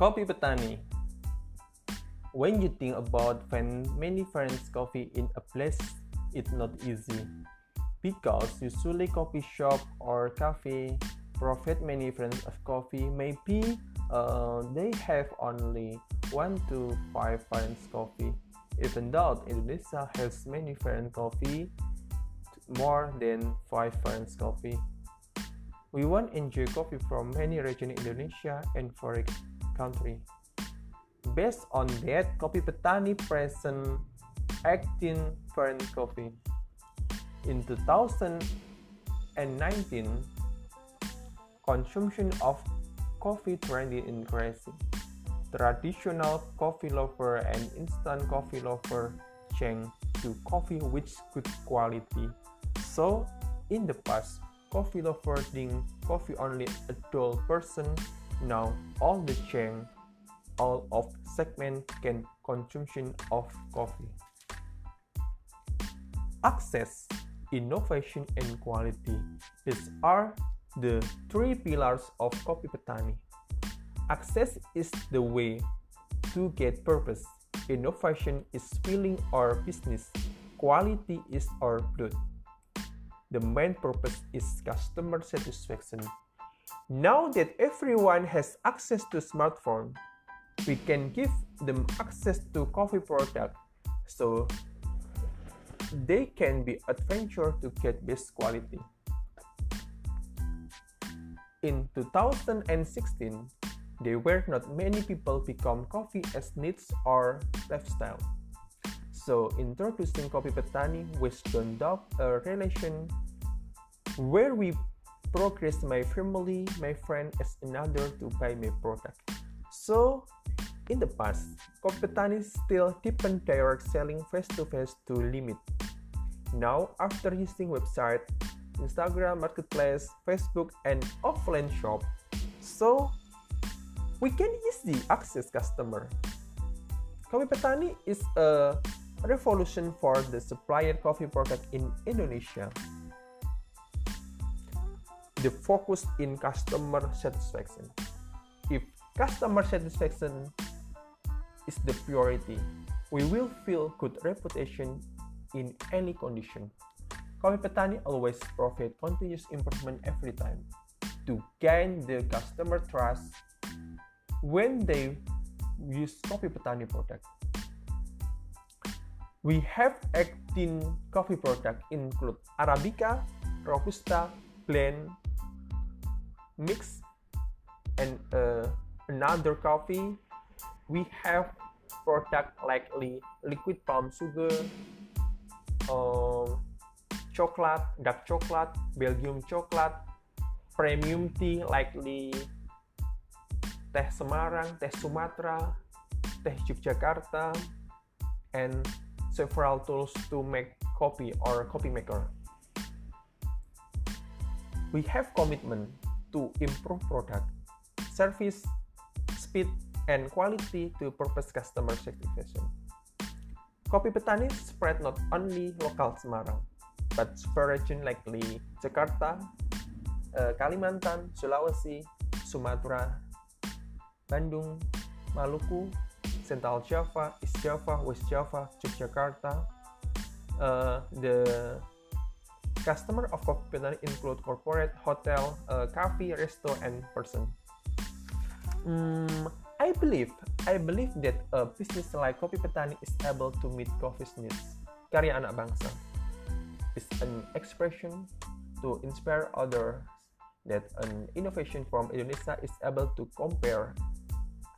Kopi Petani. When you think about find many friends coffee in a place, it's not easy. Because usually coffee shop or cafe profit many friends of coffee. Maybe uh, they have only one to five friends coffee. Even though Indonesia has many friends coffee, more than five friends coffee. We want enjoy coffee from many regions in Indonesia and foreign country. Based on that, Kopi Petani present 18 foreign coffee. In 2019, consumption of coffee trending increasing. Traditional coffee lover and instant coffee lover change to coffee with good quality. So, in the past, coffee lover think coffee only a dull person. Now, all the chain, all of segment can consumption of coffee. Access, innovation, and quality. These are the three pillars of Kopi Petani. Access is the way to get purpose. Innovation is feeling our business. Quality is our blood. The main purpose is customer satisfaction. Now that everyone has access to smartphone, we can give them access to coffee product so they can be adventure to get best quality. In 2016, there were not many people become coffee as needs or lifestyle. So introducing Kopi Petani with conduct a relation where we progress my family, my friend as another to buy my product. So in the past, Petani still depend direct selling face to face to limit. Now after using website, Instagram Marketplace, Facebook, and offline shop, so we can easily access customer. Kopi Petani is a revolution for the supplier coffee product in Indonesia. The focus in customer satisfaction. If customer satisfaction is the priority, we will feel good reputation in any condition. Kopi Petani always provide continuous improvement every time to gain the customer trust when they use Kopi Petani product. We have 18 coffee products include Arabica, Robusta, blend, mix, and uh, another coffee. We have product like liquid palm sugar, um, chocolate, dark chocolate, Belgium chocolate, premium tea likely teh Semarang, teh Sumatera, teh Yogyakarta, and several tools to make coffee or coffee maker. We have commitment to improve product, service, speed, and quality to purpose customer satisfaction. Kopi Petani spread not only local Semarang, but region likely Jakarta, uh, Kalimantan, Sulawesi, Sumatera, Bandung, Maluku, Central Java, East Java, West Java, Yogyakarta. Uh, the customer of Kopi Petani include corporate, hotel, uh, cafe, resto, and person. Mm, I believe I believe that a business like Kopi Petani is able to meet coffee's needs. Karya anak bangsa is an expression to inspire others that an innovation from Indonesia is able to compare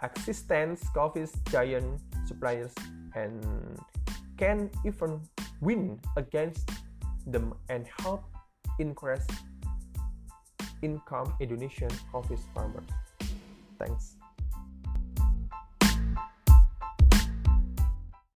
existence coffee giant suppliers and can even win against them and help increase income Indonesian coffee farmers. Thanks.